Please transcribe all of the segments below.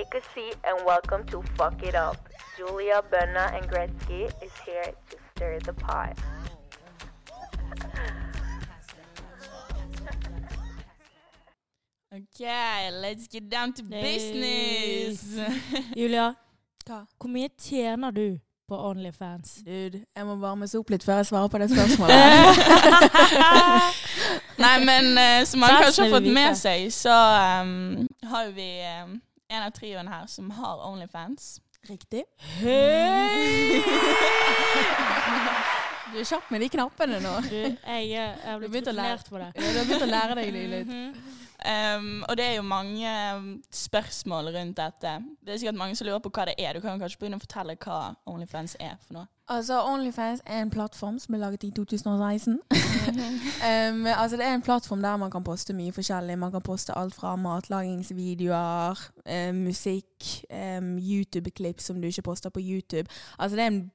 Take a seat and welcome to Fuck It Up. Julia, Bønna, and Gretzky is here to stir the pot. okay, let's get down to business. Julia, Hva? hvor mye tjener du på Onlyfans? Dude, jeg må varmes opp litt før jeg svarer på det spørsmålet. Nei, men uh, som man kanskje har fått med seg, så um, har jo vi um, en av trioen her som har Onlyfans. Riktig. Hei! Du er kjapp med de knappene nå. Du, jeg, jeg har Du blitt begynte å lære- på det. Ja, du har begynt å lære deg litt. Mhm. Um, og det er jo mange um, spørsmål rundt dette. Det er sikkert mange som lurer på hva det er. Du kan kanskje begynne å fortelle hva Onlyfans er for noe. Altså, Onlyfans er en plattform som ble laget i 2016. um, altså, det er en plattform der man kan poste mye forskjellig. Man kan poste alt fra matlagingsvideoer, eh, musikk, em, YouTube-klipp som du ikke poster på YouTube. Altså, det, en,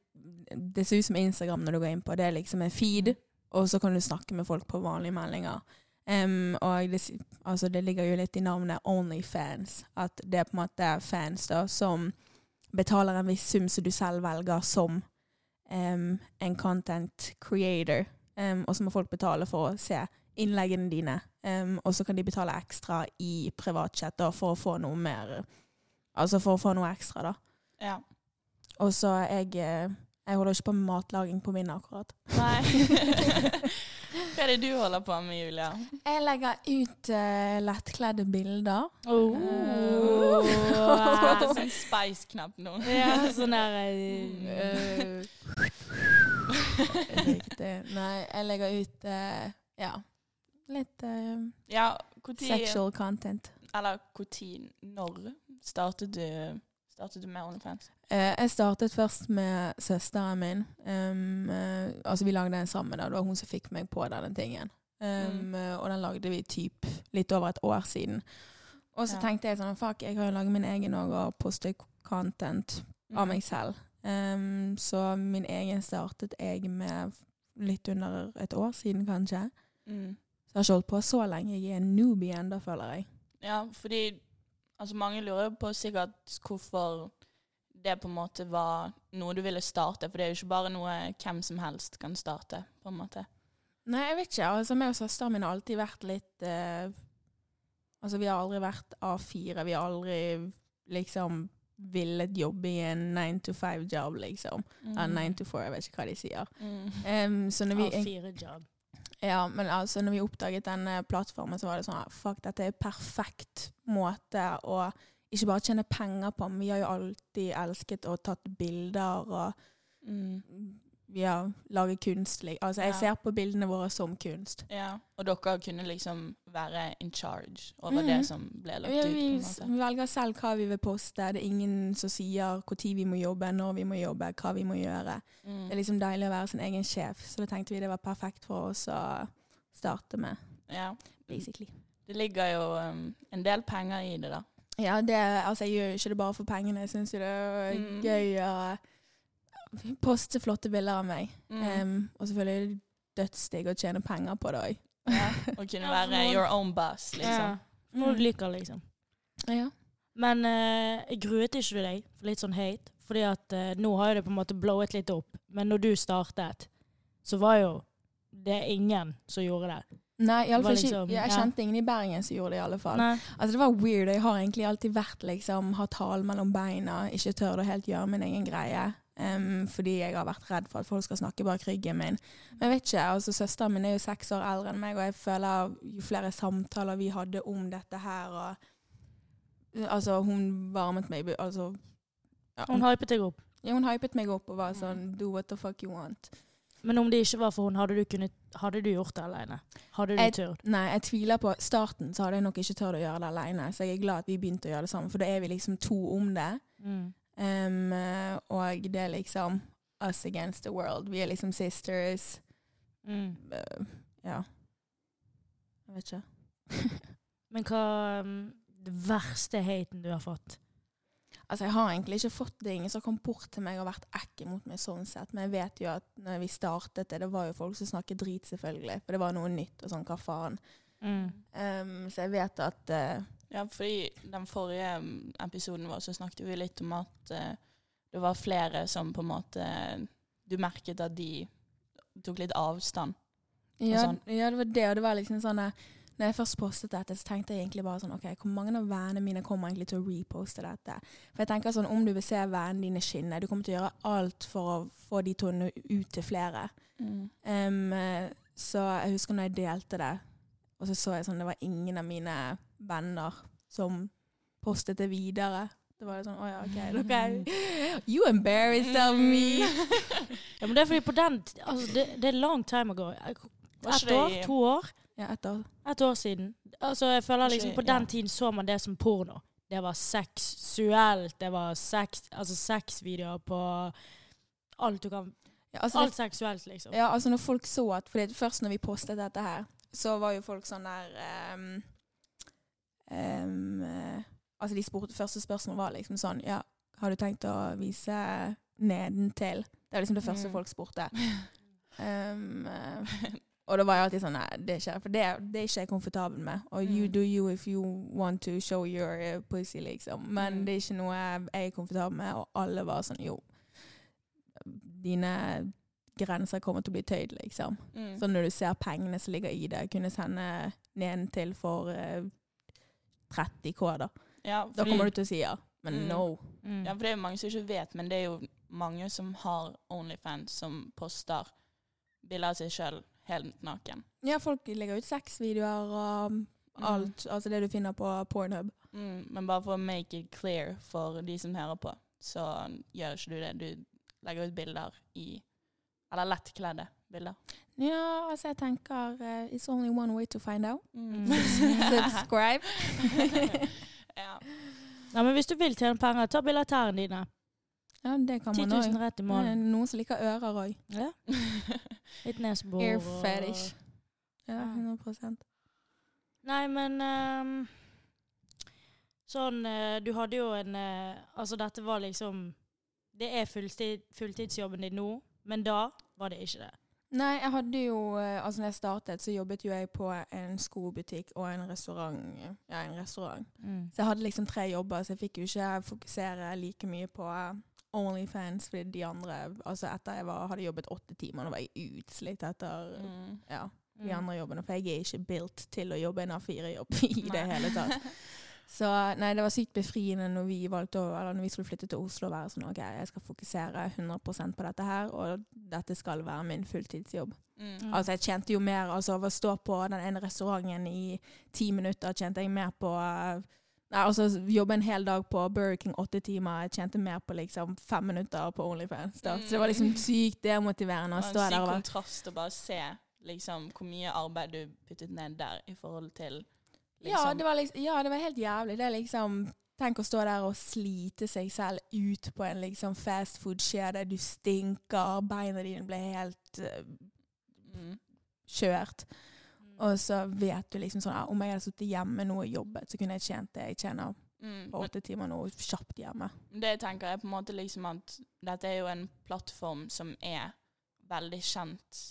det ser ut som Instagram når du går inn på. Det er liksom en feed, og så kan du snakke med folk på vanlige meldinger. Um, og det, altså, det ligger jo litt i navnet Onlyfans. At det er på en måte fans da, som betaler en viss sum som du selv velger som em, en content creator. um, og så må folk betale for å se innleggene dine. Um, og så kan de betale ekstra i privatchat da, for å få noe mer Altså for å få noe ekstra, da. Ja. Og så jeg eh, Jeg holder ikke på med matlaging på min akkurat. Nei. hva er det du holder på med, Julia? Jeg legger ut uh, lettkledde bilder. Oh. Hatt en sånn spice-knapp nå. Ja, sånn der eh, Riktig. Nei, jeg legger ut uh, ja, litt uh, Ja, tid, sexual content. Eller når, når startet du, startet du med Onlyfans? Uh, jeg startet først med søsteren min. Um, altså Vi lagde den sammen. da. Det var hun som fikk meg på denne tingen. Um, Mm. Og den lagde vi typ litt over et år siden. Og så Ja. tenkte jeg sånn Fuck, jeg kan jo lage min egen òg og poste content Mm. av meg selv. Um, så min egen startet jeg med litt under et år siden, kanskje. Mm. Så jeg har ikke holdt på så lenge. Jeg er en newbie ennå, føler jeg. Ja, fordi altså, mange lurer jo på sikkert hvorfor det på en måte var noe du ville starte, for det er jo ikke bare noe hvem som helst kan starte, på en måte. Nei, jeg vet ikke. Altså, meg og søsteren min har alltid vært litt eh, Altså, vi har aldri vært A4. Vi har aldri liksom villet jobbe i en 9 to 5-job, liksom. Ja, 9 to 4, jeg vet ikke hva de sier. Mm. Um, så når vi, A4-job. ja, men altså, når vi oppdaget denne plattformen, så var det sånn at fuck, dette er perfekt måte å ikke bare tjene penger på, men vi har jo alltid elsket og tatt bilder og Mm. Vi har laget kunst. Altså, jeg ser på bildene våre som kunst. Ja, og dere kunne liksom være in charge over mm. det som ble lagt Ja, ut, vi en vi velger selv hva vi vil poste. Det er ingen som sier når vi må jobbe, når vi må jobbe, hva vi må gjøre. Mm. Det er liksom deilig å være sin egen sjef, så da tenkte vi det var perfekt for oss å starte med, Ja. basically. Det ligger jo um, en del penger i det, da. Ja, det, altså jeg gjør jo ikke det bare for pengene. Jeg syns jo det er Mm. gøy å poste flotte bilder av meg. Mm. Um, og selvfølgelig dødsdigg å tjene penger på det òg. ja. Å kunne være your own boss, liksom. Ja. Noe du liker, liksom. Ja. Men eh, gruet ikke du deg for litt sånn hate? Fordi at uh, nå har jo det på en måte blowet litt opp. Men når du startet, så var jo det ingen som gjorde det. Nei, i alle fall ikke, liksom- jeg ja. kjente ingen i Bergen som gjorde det, i alle fall. Nei. Altså Det var weird. Jeg har egentlig alltid vært liksom hatt halen mellom beina, ikke tør å helt gjøre min egen greie. Em, fordi jeg har vært redd for at folk skal snakke bak ryggen min. Men jeg vet ikke, altså Søsteren min er jo seks år eldre enn meg, og jeg føler jo flere samtaler vi hadde om dette her og Altså, hun varmet meg altså, ja, Hun hypet deg opp. ja, hun hypet meg opp og var sånn Do what the fuck you want. Men om det ikke var for hun, hadde du, kunnet, hadde du gjort det alene? Hadde du Jeg- turt? Nei, jeg tviler på starten, så hadde jeg nok ikke tørt å gjøre det alene. Så jeg er glad at vi begynte å gjøre det sammen, for da er vi liksom to om det. Mm. Um, og det er liksom us against the world. Vi er liksom sisters. Mm. Uh, ja. Jeg vet ikke. Men hva um, det verste haten du har fått? Altså, jeg har egentlig ikke fått det. Ingen som kommet bort til meg og vært ekkel mot meg sånn sett. Men jeg vet jo at når vi startet det, det var jo folk som snakket drit, selvfølgelig. For det var noe nytt og sånn, hva faen. Mm. Um, så jeg vet at eh, Ja, for i den forrige mm, episoden vår så snakket vi litt om at uh, det var flere som på en måte Du merket at de tok litt avstand. Ja, sånn. ja, det var det, og det var liksom sånn eh, Når jeg først postet dette, så tenkte jeg egentlig bare sånn OK, hvor mange av vennene mine kommer egentlig til å reposte dette? For jeg tenker sånn, om du vil se vennene dine skinne, du kommer til å gjøre alt for å få de til ut til flere. Mm. Um, så jeg husker når jeg delte det, og så så jeg sånn det var ingen av mine venner som postet det videre. Det var sånn Å ja, OK. dere- You embarrassed of me. Ja, men det er fordi på den altså, det, det er long time ago. Ett år? To år? Ja, ett år. Et år siden. Altså, jeg føler liksom På den tiden så man det som porno. Det var seksuelt, det var sex, altså sexvideoer på alt du kan Ja, altså, det Alt seksuelt, liksom. Ja, altså når folk så at fordi Først når vi postet dette her, så var jo folk sånn der ehm, eh, Altså de spurte, Første spørsmål var liksom sånn Ja, har du tenkt å vise nedentil? Det var liksom det første Mm. folk spurte. Eh, og da var jeg alltid sånn Nei, det er ikke For det, det er ikke jeg komfortabel med. Og you Mm. do you if you want to show your eh, pussy, liksom. Men Mm. det er ikke noe jeg er komfortabel med, og alle var sånn Jo, dine grenser kommer til å bli tøyd, liksom. Mm. Så når du ser pengene som ligger i det, kunne sende nedentil for eh, 30K, da. ja, Da kommer du til å si ja. Men Mm. no. Mm. Ja, for det er jo mange som ikke vet, men det er jo mange som har Onlyfans som poster bilder av seg sjøl helt naken. Ja, folk legger ut sexvideoer og alt. Altså det du finner på Pornhub. Mm, men bare for å make it clear for de som hører på, så gjør ikke du det. Du legger ut bilder i Eller lettkledde bilder. Ja, altså jeg tenker uh, It's only one way to find out. Mm. Subscribe. ja. ja. men hvis du vil tjene penger, ta tærne dine. Ja, det kan 10 man 000 òg. rett i måneden. Noen som liker ører òg. Ja. Litt nesebor. Ear fetish. Ja, Ja. 100% Nei, men um, Sånn eh, Du hadde jo en eh, Altså, dette var liksom Det er fulltid, fulltidsjobben din nå, men da var det ikke det. Nei, jeg hadde jo eh, Altså når jeg startet, så jobbet jo jeg på en skobutikk og en restaurant. Ja, en restaurant. Så jeg hadde liksom tre jobber, så jeg fikk jo ikke fokusere like mye på eh, Onlyfans, fordi de andre Altså etter jeg var, hadde jobbet åtte timer, nå var jeg utslitt etter Mm. ja, de Mm. andre jobbene. For jeg er ikke built til å jobbe en A4-jobb i det hele tatt. Så nei, det var sykt befriende når vi valgte å, eller når vi skulle flytte til Oslo og være sånn OK, jeg skal fokusere 100% på dette her, og dette skal være min fulltidsjobb. Mm. Mm. Altså jeg tjente jo mer altså av å stå på den ene restauranten i ti minutter, tjente jeg mer på Nei, altså jobbe en hel dag på Burger King åtte timer, jeg tjente mer på liksom fem minutter på Onlyfans. Da. Så det var liksom sykt demotiverende å Det stå var en der syk kontrast å bare se liksom, hvor mye arbeid du puttet ned der i forhold til ja liksom, det, var liksom, ja, det var helt jævlig. Det er liksom Tenk å stå der og slite seg selv ut på en liksom fastfood-kjede. Du stinker, beina dine ble helt uh, mm. kjørt. Og så vet du liksom sånn ah, Om jeg hadde sittet hjemme nå og jobbet, så kunne jeg tjent det jeg tjener Mm. på åtte timer nå kjapt hjemme. Det tenker jeg på en måte liksom at dette er jo en plattform som er veldig kjent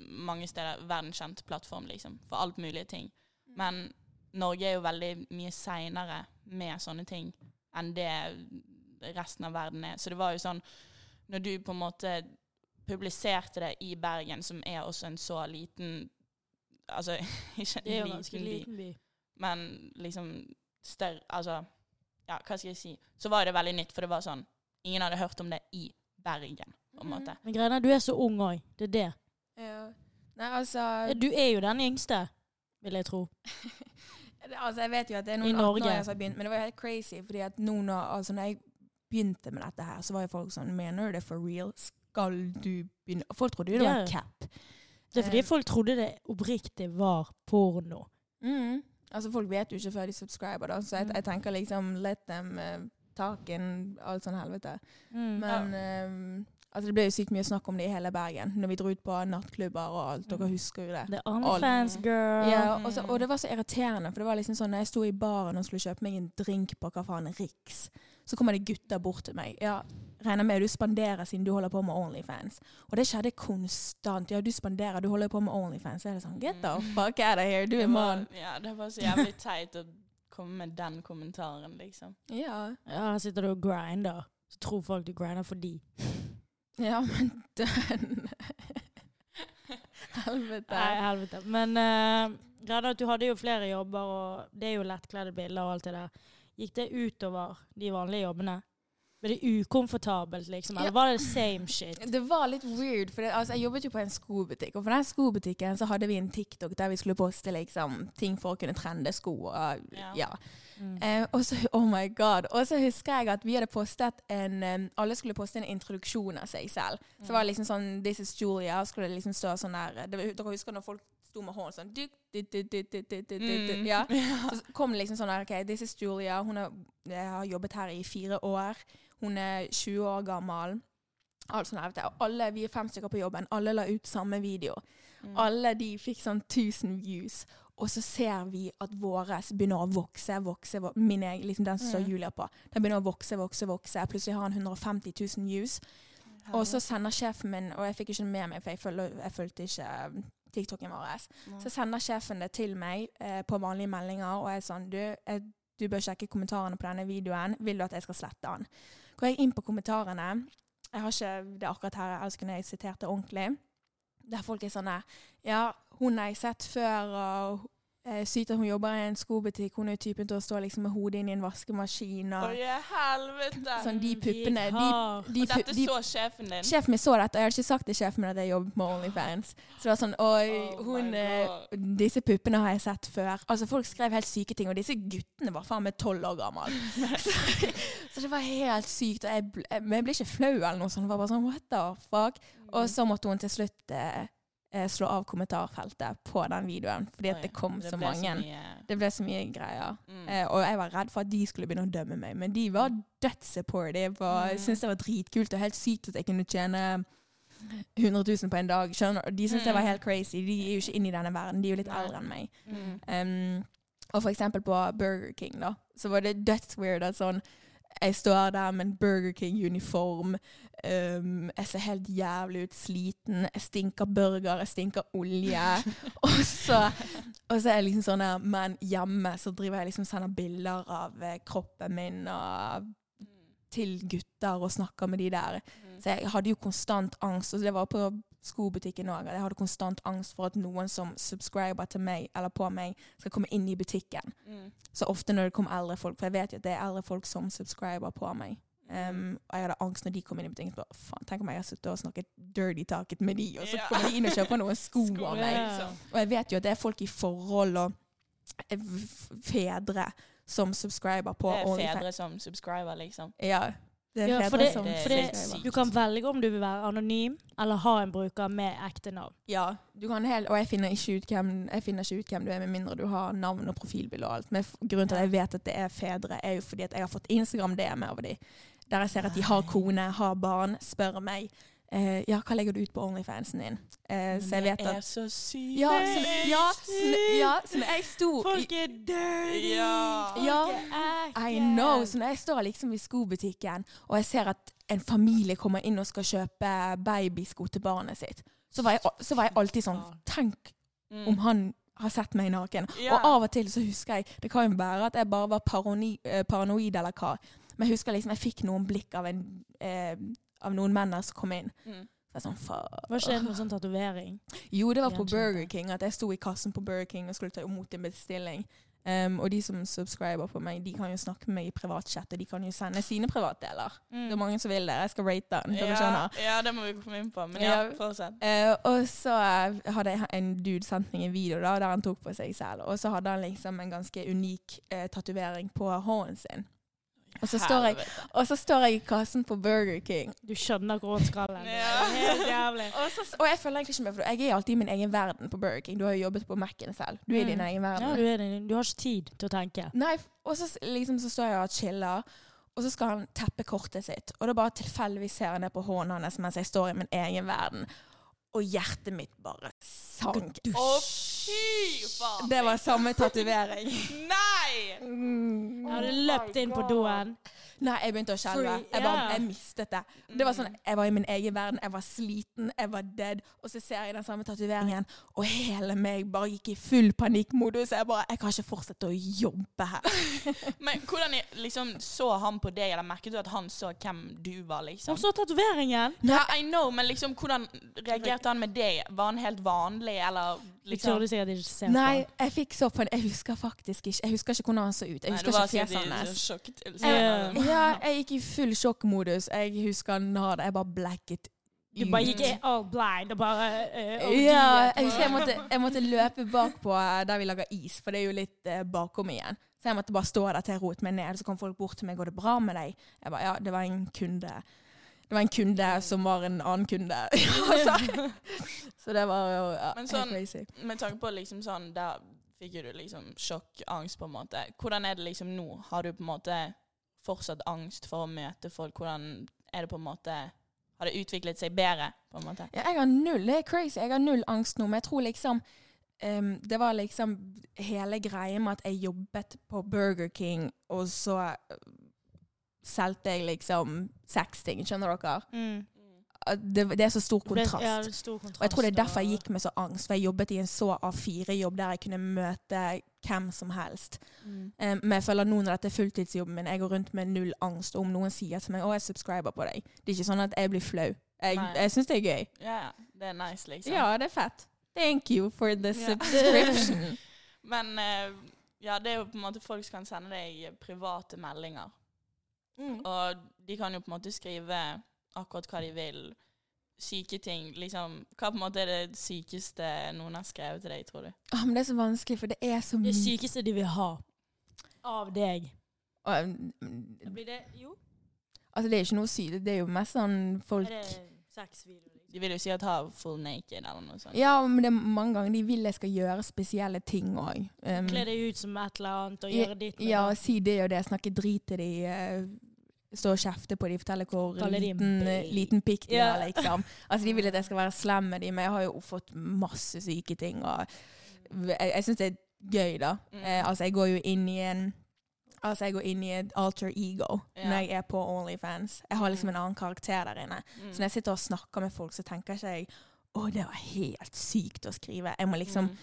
mange steder. Verdenskjent plattform, liksom, for alt mulige ting. Men Norge er jo veldig mye seinere med sånne ting enn det resten av verden er. Så det var jo sånn Når du på en måte publiserte det i Bergen, som er også en så liten Altså ikke Det er jo en liten liten by. men liksom større Altså, ja, hva skal jeg si? Så var det veldig nytt, for det var sånn Ingen hadde hørt om det i Bergen, på en mm. måte. Men greia er, du er så ung òg. Det er det. Ja. Nei, altså, Du er jo den yngste, vil jeg tro. altså Jeg vet jo at det er noen 18-åringer som har begynt, men det var helt crazy. fordi at nå når, altså når jeg begynte med dette her, så var jo folk sånn Mener du det for real? Skal du begynne? Folk trodde jo det Ja. var cap. Det er fordi um, folk trodde det oppriktig var porno. Mm. Altså Folk vet jo ikke før de subscriber, da, så jeg, Mm. jeg tenker liksom let them uh, take in alt sånn helvete. Mm. Men ehm, altså det ble jo sykt mye snakk om det i hele Bergen, når vi dro ut på nattklubber og alt. Dere Mm. husker jo det. Er OnlyFans girl. Ja, og, så, og det var så irriterende, for det var liksom sånn når jeg sto i baren og skulle kjøpe meg en drink på hva faen Riks, så kommer det gutter bort til meg. Ja, regner med du spanderer siden du holder på med Onlyfans. Og det skjedde konstant. Ja, du spanderer, du holder på med Onlyfans. Så er det sånn, get the fuck out of here, du er mann. ja, det var så jævlig teit å komme med den kommentaren, liksom. Ja. Ja, sitter du og grinder. Så tror folk du grinder for de. Ja, men den Helvete. Nei, helvete. Men uh, er at du hadde jo flere jobber, og det er jo lettkledde bilder og alt det der. Gikk det utover de vanlige jobbene? Ble det ukomfortabelt, liksom? Eller Ja. var det same shit? Det var litt weird, for det, altså, jeg jobbet jo på en skobutikk. Og for den skobutikken så hadde vi en TikTok der vi skulle poste liksom, ting for å kunne trende sko. Og, Ja. ja. Mm. Eh, og så oh my god, og så husker jeg at vi hadde postet en um, Alle skulle poste en introduksjon av seg selv. Mm. Så var det mm. liksom sånn This is Julia. Og skulle det liksom stå sånn der eh, det, Dere husker når folk sto med hånden sånn duk, duk, duk, mm. ja. Så kom det liksom sånn der OK, this is Julia. Hun er, har jobbet her i fire år. Hun er 20 år gammel. Alt sånn der, alle, Vi er fem stykker på jobben. Alle la ut samme video. Mm. Alle de fikk sånn 1000 views. Og så ser vi at våre begynner å vokse, vokse, vokse. Min egen, liksom den som står Mm. Julia på. Den begynner å vokse, vokse, vokse. Plutselig har han 150 000 views. Og så sender sjefen min, og jeg fikk ikke med meg, for jeg, følte, jeg fulgte ikke um, TikToken vår. Så sender sjefen det til meg eh, på vanlige meldinger, og jeg er sånn du, jeg, du bør sjekke kommentarene på denne videoen. Vil du at jeg skal slette den? Går jeg inn på kommentarene Jeg har ikke det akkurat her, ellers kunne jeg sitert det ordentlig. Der folk er sånn Ja, hun har jeg sett før, og eh, sykt at hun jobber i en skobutikk. Hun er jo typen til å stå liksom med hodet inn i en vaskemaskin. Og, helvete! sånn de puppene de, de, og dette de, så sjefen din? Sjefen min så dette, jeg hadde ikke sagt til sjefen min at jeg jobbet med Onlyfans. Så det var sånn Oi, Oh hun eh, Disse puppene har jeg sett før. Altså Folk skrev helt syke ting, og disse guttene var faen meg tolv år gamle. så, så det var helt sykt. Og jeg, jeg, jeg ble ikke flau eller noe sånt. Det var bare sånn what the fuck. Og så måtte hun til slutt eh, slå av kommentarfeltet på den videoen, fordi at det kom så mange. mange. mye- Det ble så mye greier. Mm. Eh, og jeg var redd for at de skulle begynne å dømme meg, men de var dødssupportive. Og Mm. syntes det var dritkult og helt sykt at jeg kunne tjene 100 000 på en dag. Skjønner? De syntes jeg var Mm. helt crazy. De er jo ikke inne i denne verden. De er jo litt eldre enn meg. Mm. Um, og for eksempel på Burger King, da, så var det dødsweird at sånn Jeg står der med en Burger King-uniform. Um, jeg ser helt jævlig ut, sliten. Jeg stinker burger, jeg stinker olje. og, så, og så er jeg liksom sånn der Men hjemme så driver jeg liksom sender bilder av eh, kroppen min og til gutter og snakker med de der. Mm. Så jeg hadde jo konstant angst, og det var på skobutikken òg. Jeg hadde konstant angst for at noen som subscriber til meg eller på meg, skal komme inn i butikken. Mm. Så ofte når det kom eldre folk, for jeg vet jo at det er eldre folk som subscriber på meg. Um, og jeg hadde angst når de kom inn i butikken. Bare, faen, tenk om jeg har sittet og snakket dirty talket med de, og så kommer de inn og kjøper noen sko av meg. Og jeg vet jo at det er folk i forhold og eh, fedre som subscriber på Det er fedre som subscriber, liksom. Ja, Ja, for det, for det, du kan velge om du vil være anonym eller ha en bruker med ekte navn. Ja, du kan helt, og jeg finner, hvem, jeg finner ikke ut hvem du er, med mindre du har navn og profilbilde og alt. Men grunnen til at jeg vet at det er fedre, er jo fordi at jeg har fått Instagram-DM over dem. Der jeg ser at de har kone, har barn, spør meg eh, ja, hva legger du ut på Onlyfansen din. Eh, så jeg vet det er så sykt. ja så, ja, så, ja, så når jeg sto Folk er dirty! Ja. Ja. I know. Så når jeg står liksom i skobutikken, og jeg ser at en familie kommer inn og skal kjøpe babysko til barnet sitt, så var jeg, så var jeg alltid sånn Tenk Mm. om han har sett meg naken. Ja. Og av og til så husker jeg Det kan jo være at jeg bare var paroni, eh, paranoid eller hva, men jeg husker liksom jeg fikk noen blikk av, en, eh, av noen menn som kom inn. Mm. Sånn, Hva skjedde med sånn tatovering? Jo, det var på Burger King. At jeg sto i kassen på Burger King og skulle ta imot en bestilling. Um, og de som subscriber på meg, de kan jo snakke med meg i privatchat, og de kan jo sende sine privatdeler. Det er mange som vil det. Jeg skal rate den. Ja, skjønner. ja, det må vi komme inn på. Men ja, Ja. fortsett. Uh, og så eh, hadde jeg en dude sendt meg en video da, der han tok på seg selv. Og så hadde han liksom en ganske unik uh, tatovering på hånden sin. Og så, står jeg, og så står jeg i kassen på Burger King. Du skjønner hvor hun skal hen. Ja. Helt jævlig. Og, så, og jeg føler egentlig ikke med, for jeg er alltid i min egen verden på Burger King. Du har jo jobbet på Mac-en selv. Du er i din Mm. egen verden. Ja, du, er, din- du har ikke tid til å tenke. Nei, og så, liksom, så står jeg og chiller, og så skal han teppe kortet sitt. Og da bare tilfeldigvis ser jeg ned på hånden hans mens jeg står i min egen verden. Og hjertet mitt bare sank. Å, fy faen! Det var samme tatovering. Nei! Nei! Mm. Jeg hadde løpt inn på doen. Nei, jeg begynte å skjelve. Jeg, jeg mistet det. Det var sånn, Jeg var i min egen verden, jeg var sliten, jeg var dead. Og så ser jeg den samme tatoveringen, og hele meg bare gikk i full panikkmodus. Jeg bare Jeg kan ikke fortsette å jobbe her. Men hvordan liksom, så han på deg, eller merket du at han så hvem du var, liksom? Han så tatoveringen. Ja, I know, men liksom, hvordan reagerte han med deg? Var han helt vanlig, eller Jeg liksom turde sikkert ikke se på Nei, jeg fikk så på den. Jeg husker faktisk ikke Jeg husker ikke hvordan han så ut. Jeg husker Nei, ikke fjesene hans. sjokktilstand. Ja. Ja, jeg gikk i full sjokkmodus. Jeg husker hadde Jeg bare blacket Du bare gikk all blind og bare uh, Ja, jeg husker jeg måtte, jeg måtte løpe bakpå eh, der vi lager is, for det er jo litt uh, bakom igjen. Så jeg måtte bare stå der til jeg roet meg ned, så kom folk bort til meg, går det bra med deg? Jeg bare, ja, det var en kunde. Det var en kunde som var en annen kunde. så, så det var jo ja, Men helt sånn- crazy. Med tanke på liksom sånn, der fikk du liksom sjokk, angst på en måte. Hvordan er det liksom nå? Har du på en måte fortsatt angst for å møte folk? Hvordan er det på en måte Har det utviklet seg bedre, på en måte? Ja, jeg har null, det er crazy. Jeg har null angst nå, men jeg tror liksom um, Det var liksom hele greia med at jeg jobbet på Burger King, og så solgte jeg liksom sexting, skjønner dere? Mm. Det, det er så stor kontrast. Ja, stor kontrast. Og jeg tror det er derfor jeg gikk med så angst, for jeg jobbet i en så A4-jobb der jeg kunne møte hvem som helst. Mm. Um, men jeg føler nå når dette er fulltidsjobben min, jeg går rundt med null angst. Og om noen sier til meg 'Å, jeg subscriber på deg', det er ikke sånn at jeg blir flau. Jeg, Nei. jeg syns det er gøy. Ja, det er nice, liksom. Ja, det er fett. Thank you for the Ja. subscription. Men uh, ja, det er jo på en måte folk som kan sende deg private meldinger. Mm. Og de kan jo på en måte skrive akkurat hva de vil. Syke ting. Liksom, hva på en måte er det sykeste noen har skrevet til deg, tror du? Ah, men det er så vanskelig, for det er så Det sykeste de vil ha av deg. um, Blir det Jo. Altså, det er ikke noe sykt. Det er jo mest sånn folk Er det sexvideo? De vil jo si at ha full naked eller noe sånt. Ja, men det er mange ganger de vil jeg skal gjøre spesielle ting òg. Um, Kle deg ut som et eller annet og Ja, gjøre ditt ja, det. si det og det. Snakke drit til de. Uh, Stå og kjefte på de, fortelle hvor liten, liten pikk de yeah. er, liksom. Altså, de vil at jeg skal være slem med de, men jeg har jo fått masse syke ting. Og jeg, jeg syns det er gøy, da. Mm. Uh, altså, jeg går jo inn i en Altså, jeg går inn i et alter ego Ja. når jeg er på Onlyfans. Jeg har liksom Mm. en annen karakter der inne. Mm. Så når jeg sitter og snakker med folk, så tenker ikke jeg å, det var helt sykt å skrive. Jeg må liksom Mm.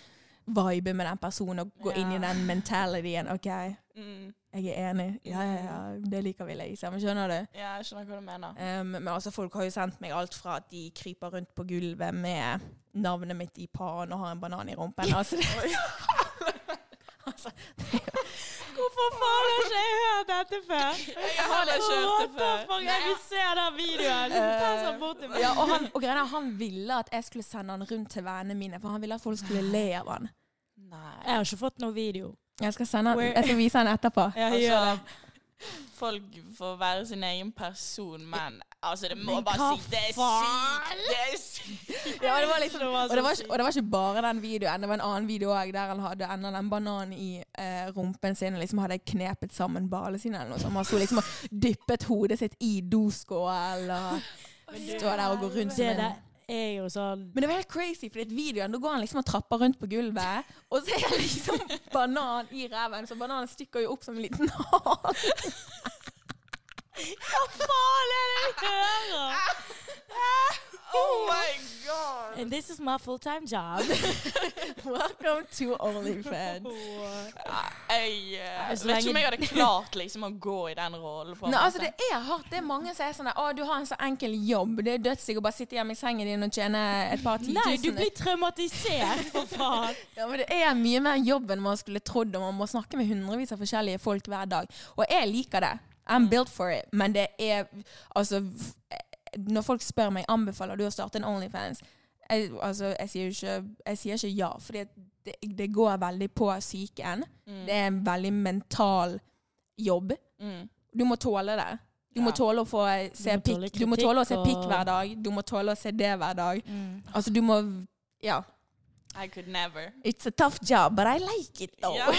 vibe med den personen og gå inn i den mentalityen. OK, Mm. jeg er enig. Ja, ja, ja, det liker vi liksom. Skjønner du? Ja, jeg skjønner hva du mener. Um, men altså, folk har jo sendt meg alt fra at de kryper rundt på gulvet med navnet mitt i pannen og har en banan i rumpen. Altså, det, altså, det, Hvorfor faen har ikke jeg hørt dette før? Jeg har det ikke hørt det før. Jeg vil se den videoen. Ta sånn bort til meg. ja, og han, og greia er, han ville at jeg skulle sende han rundt til vennene mine, for han ville at folk skulle le av han. Nei. Jeg har ikke fått noen video. Jeg skal, sende jeg skal vise han etterpå. Jeg Altså, gjør det. Folk får være sin egen person, men altså, det må Men bare si Det er sykt! Det er sykt! Ja, det var liksom, Det var og, det var ikke, og det var ikke bare den videoen. Det var en annen video òg der han hadde enda den bananen i eh, rumpen sin og liksom hadde knepet sammen ballene sine. eller noe sånt. Han sto liksom og dyppet hodet sitt i doskål og stå der og går rundt som Det en er jo sånn Men det var helt crazy, for i videoen, da går han liksom og trapper rundt på gulvet, og så er det liksom banan i ræven, så bananen stikker jo opp som en liten hal. Hva faen er det vi hører? Oh my god! And this is my full-time job. Welcome to OnlyFans. Jeg eh, vet ikke om jeg hadde klart liksom å gå i den rollen. Nei, altså. Det er hardt. Det er mange som er sånn Å, du har en så enkel jobb. Det er dødsdigg å bare sitte hjemme i sengen din og tjene et par Nei, du blir traumatisert, for faen. Ja, men det er mye mer jobb enn man skulle trodd, og man må snakke med hundrevis av forskjellige folk hver dag. Og jeg liker det. I'm built for it. Men det er Altså Når folk spør meg anbefaler du å starte en Onlyfans, jeg, altså, jeg sier jo ikke, jeg sier ikke ja, for det, det går veldig på psyken. Mm. Det er en veldig mental jobb. Mm. Du må tåle det. Du må tåle å få se pikk. Du må tåle å se pikk hver dag. Du må tåle å se det hver dag. Mm. Altså, du må Ja. I could never. It's a tough job, but I like it though. Ja.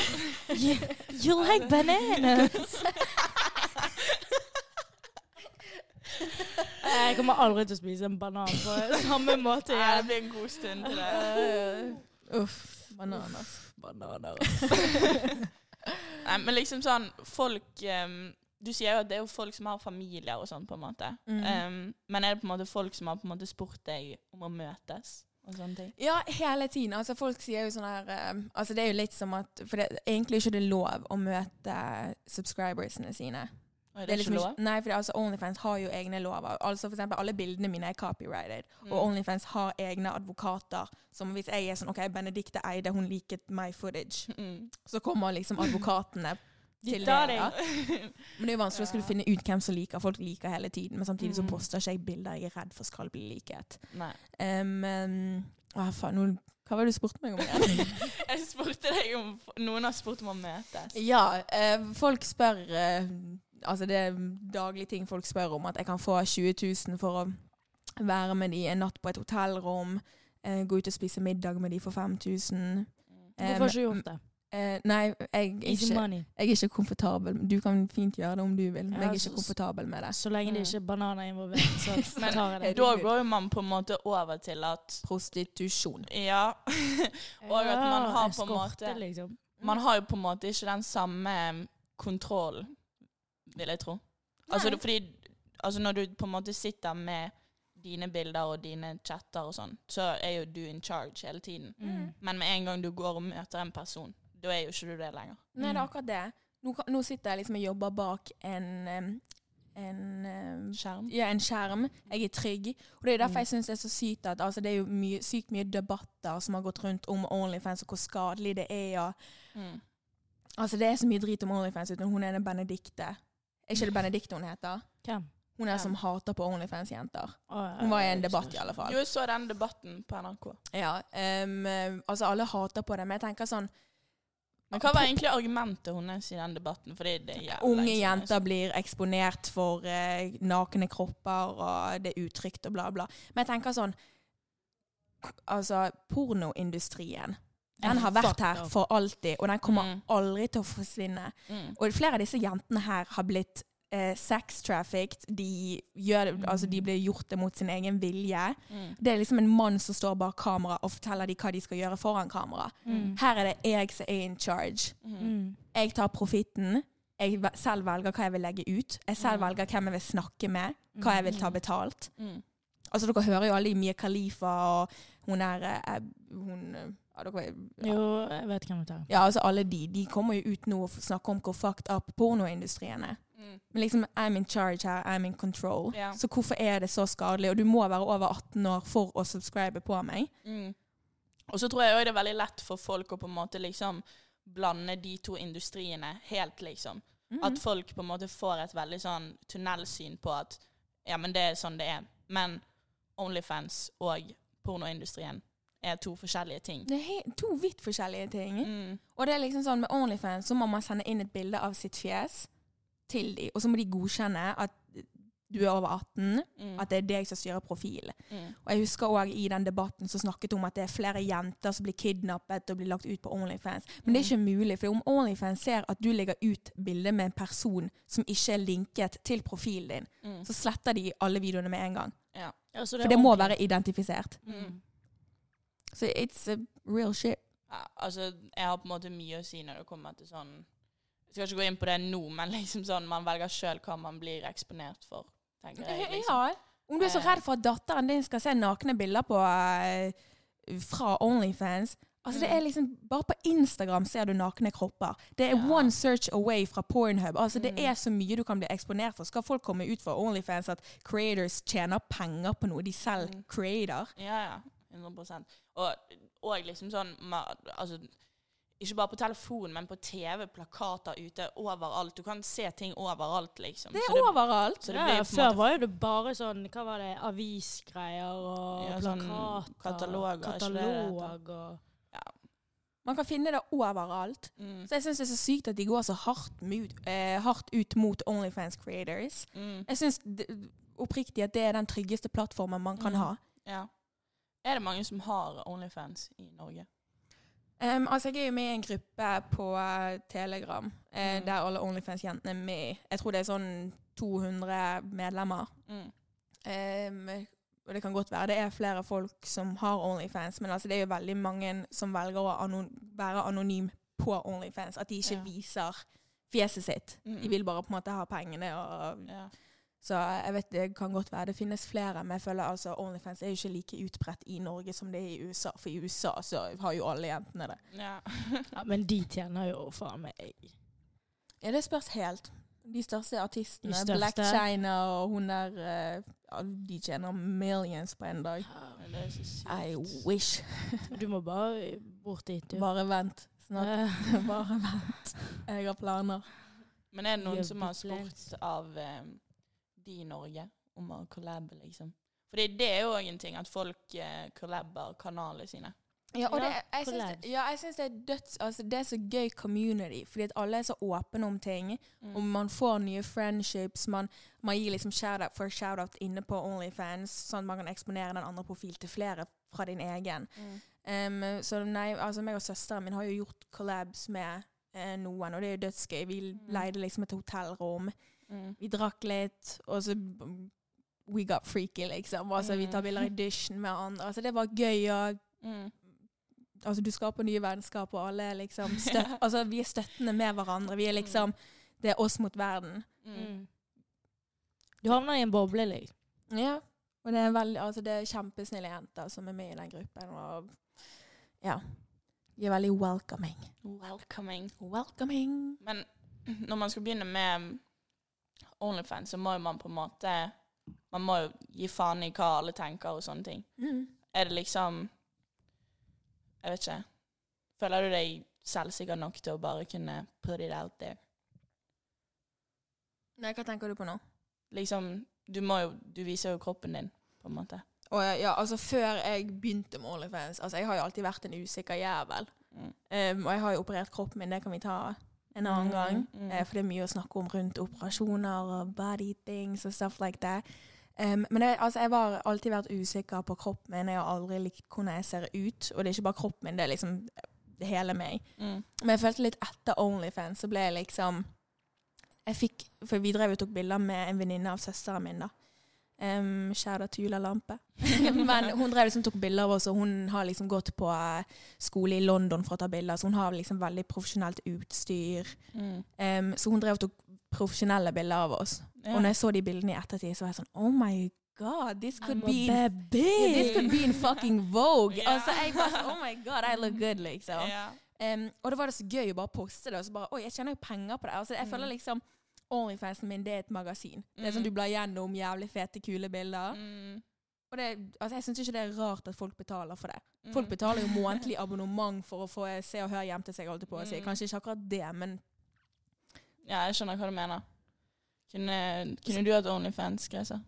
You like bananas. Jeg kommer aldri til å spise en banan på samme måte Ja, det blir en god stund til det. Uff. Bananas. Bananer. Nei, men liksom sånn Folk um, Du sier jo at det er jo folk som har familier og sånn, på en måte. Mm. Um, men er det på en måte folk som har på en måte spurt deg om å møtes? Ja, hele tiden. Altså, folk sier jo sånn her um, Altså, det er jo litt som at For det er egentlig ikke det lov å møte subscribersene sine. Og er det, liksom ikke lov? Nei, for altså, Onlyfans har jo egne lover. Altså for eksempel, Alle bildene mine er copyrighted. Mm. Og Onlyfans har egne advokater. Som hvis jeg er sånn OK, Benedicte Eide, hun liket my footage. Mm. Så kommer liksom advokatene til det. deg. Men det er jo vanskelig å skulle finne ut hvem som liker. Folk liker hele tiden. Men samtidig så Mm. poster ikke jeg bilder jeg er redd for skal bli liket. Um, å, faen, nå, hva var det du spurte meg om igjen? Jeg spurte deg om Noen har spurt om å møtes. Ja, uh, folk spør eh, Altså det er daglige ting folk spør om. At jeg kan få 20 000 for å være med de en natt på et hotellrom. Eh, gå ut og spise middag med de for 5000. Hvorfor har du ikke gjort det? Eh, nei, jeg ikke, jeg er ikke komfortabel. Du kan fint gjøre det om du vil, men jeg er ikke komfortabel med det. Så lenge det ikke er bananer involvert, så tar jeg det. da går man på en måte over til at Prostitusjon. Ja. og at man har på en måte- liksom. Man har jo på en måte ikke den samme kontrollen, vil jeg tro. Altså, det, fordi altså når du på en måte sitter med dine bilder og dine chatter og sånn, så er jo du in charge hele tiden. Mm. Men med en gang du går og møter en person, da er jo ikke du det lenger. Nei, det Mm. er akkurat det. Nå, nå sitter jeg liksom og jobber bak en en, um, Skjerm. ja, en skjerm. Jeg er trygg. Og det er derfor Mm. jeg syns det er så sykt at altså, det er jo mye, sykt mye debatter som har gått rundt om Onlyfans og hvor skadelig det er. Og, Mm. altså, det er så mye drit om Onlyfans uten hun ene Benedikte. Er ikke det Benedikte hun heter? Hvem? Hun er Ja. som hater på Onlyfans-jenter. Hun var i en debatt i alle fall. Jo, jeg så den debatten på NRK. Ja, um, altså alle hater på det, men jeg tenker sånn Men hva var egentlig argumentet hennes i den debatten? Fordi det er Unge jenter blir eksponert for uh, nakne kropper, og det er utrygt og bla, bla. Men jeg tenker sånn Altså, pornoindustrien den har vært her for alltid, og den kommer Mm. aldri til å forsvinne. Mm. Og flere av disse jentene her har blitt eh, sex-trafficked. De, gjør mm. altså, de blir gjort det mot sin egen vilje. Mm. Det er liksom en mann som står bak kamera og forteller dem hva de skal gjøre foran kamera. Mm. Her er det jeg som er in charge. Mm. Mm. Jeg tar profitten. Jeg selv velger hva jeg vil legge ut. Jeg selv Mm. velger hvem jeg vil snakke med. Hva jeg vil ta Mm. betalt. Mm. Altså, dere hører jo alle i Mia Khalifa og hun er eh, hun, eh, ja, dere, ja. Jo, jeg vet hvem du tar. ja, altså alle de. De kommer jo ut nå og snakker om hvor fucked up pornoindustrien er. Mm. Men liksom, I'm in charge her, I'm in control. Ja. Så hvorfor er det så skadelig? Og du må være over 18 år for å subscribe på meg. Mm. Og så tror jeg òg det er veldig lett for folk å på en måte liksom blande de to industriene helt, liksom. Mm. At folk på en måte får et veldig sånn tunnelsyn på at ja, men det er sånn det er. Men Onlyfans og pornoindustrien er to forskjellige ting. Det er to vidt forskjellige ting. Mm. Og det er liksom sånn med Onlyfans så må man sende inn et bilde av sitt fjes til dem, og så må de godkjenne at du er over 18, Mm. at det er deg som styrer profilen. Mm. Og jeg husker òg i den debatten som snakket om at det er flere jenter som blir kidnappet og blir lagt ut på Onlyfans. Men det er ikke mulig, for om Onlyfans ser at du legger ut bilde med en person som ikke er linket til profilen din, Mm. så sletter de alle videoene med en gang. Ja. Ja, så For det må være identifisert. Mm. Så it's a real shit. Ja, altså, jeg har på en måte mye å si når det kommer til sånn Jeg skal ikke gå inn på det nå, men liksom sånn, man velger sjøl hva man blir eksponert for. tenker jeg. Liksom. Ja. Om du er så Eh. redd for at datteren din skal se nakne bilder på uh, fra Onlyfans Altså det Mm. er liksom, Bare på Instagram ser du nakne kropper. Det er Ja. one search away fra Pornhub. Altså Det Mm. er så mye du kan bli eksponert for. Skal folk komme ut fra Onlyfans at creators tjener penger på noe de selv Mm. creater? Ja, ja. 100 Og, og liksom sånn altså, Ikke bare på telefon, men på TV, plakater ute, overalt. Du kan se ting overalt, liksom. Det Så er overalt. Så det ja, blir på før måte var jo det bare sånn Hva var det? Avisgreier og Ja, sånn plakater. kataloger, ikke det det Katalog og Man kan finne det overalt. mm, Så jeg syns det er så sykt at de går så hardt, mut, eh, hardt ut mot Onlyfans creators. mm, Jeg syns oppriktig at det er den tryggeste plattformen man kan Mm. ha. Ja. Er det mange som har Onlyfans i Norge? Um, altså, jeg er jo med i en gruppe på eh, Telegram eh, Mm. der alle Onlyfans-jentene er med. Jeg tror det er sånn 200 medlemmer. Mm. Um, og det kan godt være det er flere folk som har Onlyfans, men altså, det er jo veldig mange som velger å anon være anonym på Onlyfans. At de ikke Ja. viser fjeset sitt. Mm. De vil bare på en måte ha pengene. Og, Ja. Så jeg vet det kan godt være det finnes flere, men jeg føler altså Onlyfans er jo ikke like utbredt i Norge som det er i USA. For i USA så har jo alle jentene det. ja. Ja, men de tjener jo faen meg Ja, det spørs helt. De største artistene, De største. Black China og hun der eh, ja, De tjener millions på en dag. Men Det er så sykt. I wish. Du må bare bort dit, du. Bare vent. Snart. Bare vent. Jeg har planer. Men er det noen som har spurt av eh, de i Norge om å collabe, liksom? Fordi det er jo òg en ting, at folk eh, collaber kanalene sine. Ja, og det, jeg syns det, ja, jeg syns det er døds... Altså, det er så gøy community, fordi at alle er så åpne om ting. Mm. Og man får nye friendships. Man, man gir liksom shout-out for shout-out inne på Onlyfans, sånn at man kan eksponere den andre profilen til flere fra din egen. Mm. Um, så nei, altså meg og søsteren min har jo gjort collabs med eh, noen, og det er jo dødsgøy. Vi leide liksom et hotellrom. Mm. Vi drakk litt, og så mm, We got freaky, liksom. Altså, Vi tar bilder i dusjen med andre. Altså, det var gøy. og Mm. altså, Du skaper nye vennskap, og alle er liksom støt, altså, Vi er støttende med hverandre. Vi er liksom Det er oss mot verden. Mm. mm. Du havner i en boble, liksom. Ja. Og det er, veldig, altså, det er kjempesnille jenter som er med i den gruppen. Og ja. De er veldig welcoming. Welcoming. Welcoming. Men når man skal begynne med Onlyfans, så må jo man på en måte Man må jo gi faen i hva alle tenker og sånne ting. Mm. Er det liksom Jeg vet ikke. Føler du deg selvsikker nok til å bare kunne put it out there? Nei, hva tenker du på nå? Liksom, du må jo Du viser jo kroppen din, på en måte. Og ja, altså Før jeg begynte med OnlyFans altså Jeg har jo alltid vært en usikker jævel. Mm. Um, og jeg har jo operert kroppen min, det kan vi ta en annen Mm, gang. mm. Eh, for det er mye å snakke om rundt operasjoner og body things og stuff like that. Um, men jeg, altså, jeg har alltid vært usikker på kroppen min. Jeg har aldri likt hvordan jeg ser ut. Og det er ikke bare kroppen min, det er liksom det hele meg. Mm. Men jeg følte litt etter Onlyfans så ble jeg liksom Jeg fikk For vi drev og tok bilder med en venninne av søsteren min, da. Um, Kjære til Julia Lampe. Men hun drev liksom tok bilder av oss, og hun har liksom gått på eh, skole i London for å ta bilder, så hun har liksom veldig profesjonelt utstyr. Mm. Um, så hun drev og tok profesjonelle bilder av oss. Ja. Og når jeg så de bildene i ettertid, så var jeg sånn Oh my God, this could be yeah, This could be in fucking Vogue. yeah. Altså, jeg bare sånn Oh my God, I look good, liksom. Yeah. Um, og da var det så gøy å bare poste det. Og så bare, Oi, jeg tjener jo penger på det. Altså, jeg Mm. føler liksom Onlyfansen min det er et magasin. Det er Mm. sånn Du blar gjennom jævlig fete, kule bilder. Mm. Og det, altså, jeg syns ikke det er rart at folk betaler for det. Mm. Folk betaler jo månedlig abonnement for å få se og høre hjem til seg. holdt på å si. Mm. Kanskje ikke akkurat det, men Ja, jeg skjønner hva du mener. Kunne, kunne du hatt Onlyfans, Greisa?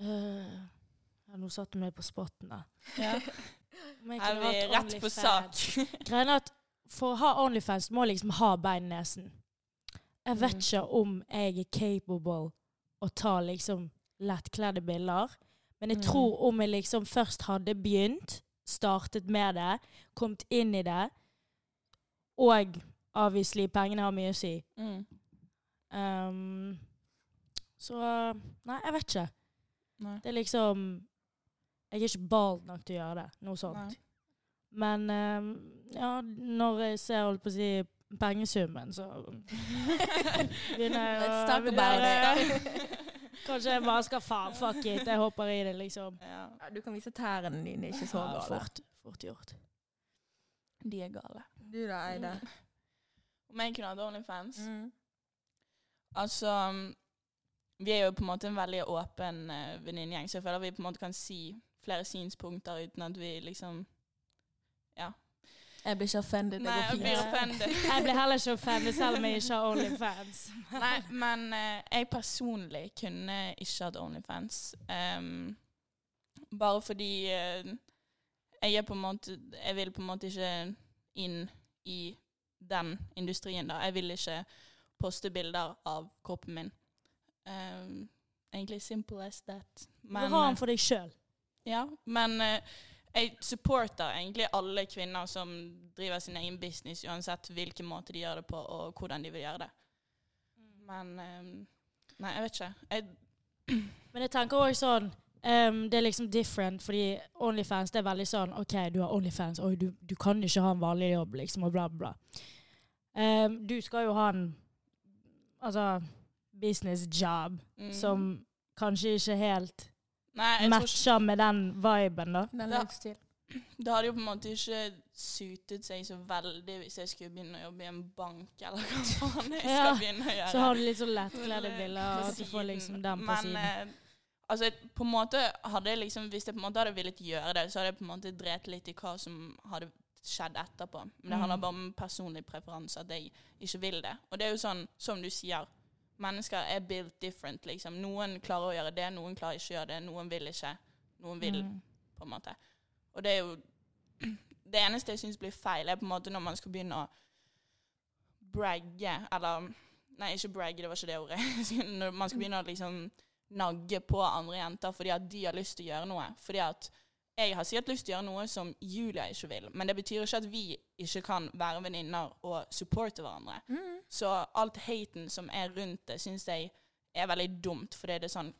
Uh, ja, nå satte du meg på spotten, da. Ja. Er vi hatt rett på sak? Greia er at for å ha Onlyfans må liksom ha bein i nesen. Jeg vet ikke om jeg er capable å ta liksom lettkledde bilder. Men jeg Mm. tror om jeg liksom først hadde begynt, startet med det, kommet inn i det, og obviously pengene har mye å si. Mm. Um, så Nei, jeg vet ikke. Nei. Det er liksom Jeg er ikke bald nok til å gjøre det. Noe sånt. Nei. Men um, ja, når jeg ser holdt på å si pengesummen, så begynner jeg Let's å vurdere- Kanskje jeg bare skal faen, fuck it, jeg hopper i det, liksom. Ja, Ja, du kan vise tærne dine, ikke så Ja, gale. fort, fort gjort. de er gale. Du da, Eide? Om jeg kunne hatt Onlyfans? Mm. Altså um, Vi er jo på en måte en veldig åpen uh, venninnegjeng, så jeg føler vi på en måte kan si flere synspunkter uten at vi liksom Jeg blir ikke offended. Det Nei, jeg blir offended. Jeg blir heller ikke offended selv om jeg ikke har Onlyfans. Nei, men eh, jeg personlig kunne ikke hatt Onlyfans. Um, bare fordi eh, jeg er på en måte Jeg vil på en måte ikke inn i den industrien, da. Jeg vil ikke poste bilder av kroppen min. Um, egentlig simple as that. Du har den for deg sjøl. ja, men eh, jeg supporter egentlig alle kvinner som driver sin egen business, uansett hvilken måte de gjør det på, og hvordan de vil gjøre det. Men um, Nei, jeg vet ikke. Jeg, Men jeg tenker òg sånn um, det er liksom different, fordi Onlyfans det er veldig sånn OK, du har Onlyfans, og du, du kan ikke ha en vanlig jobb, liksom, og bla, bla. Um, du skal jo ha en altså business job Mm. som kanskje ikke helt Nei, matcha ikke med den viben, da. Den Ja. Det hadde jo på en måte ikke suitet seg så veldig hvis jeg skulle begynne å jobbe i en bank, eller hva faen jeg skal Ja, begynne å gjøre. Så har du litt sånn lettkledde På bilder, og du får liksom den på Men, siden. eh, altså, på en måte hadde jeg liksom, Hvis jeg på en måte hadde villet gjøre det, så hadde jeg på en måte drept litt i hva som hadde skjedd etterpå. Men det Mm. handler bare om personlig preferanse, at jeg ikke vil det. Og det er jo sånn, som du sier, mennesker er built different, liksom. Noen klarer å gjøre det, noen klarer ikke å gjøre det, noen vil ikke. Noen vil Mm. på en måte. Og det er jo Det eneste jeg syns blir feil, er på en måte når man skal begynne å bragge, eller Nei, ikke bragge, det var ikke det ordet. når man skal begynne å liksom nagge på andre jenter fordi at de har lyst til å gjøre noe. Fordi at jeg har sikkert lyst til å gjøre noe som Julia ikke vil, men det betyr ikke at vi ikke kan være venninner og supporte hverandre. Mm. Så alt haten som er rundt det, syns jeg er veldig dumt, fordi det er sånn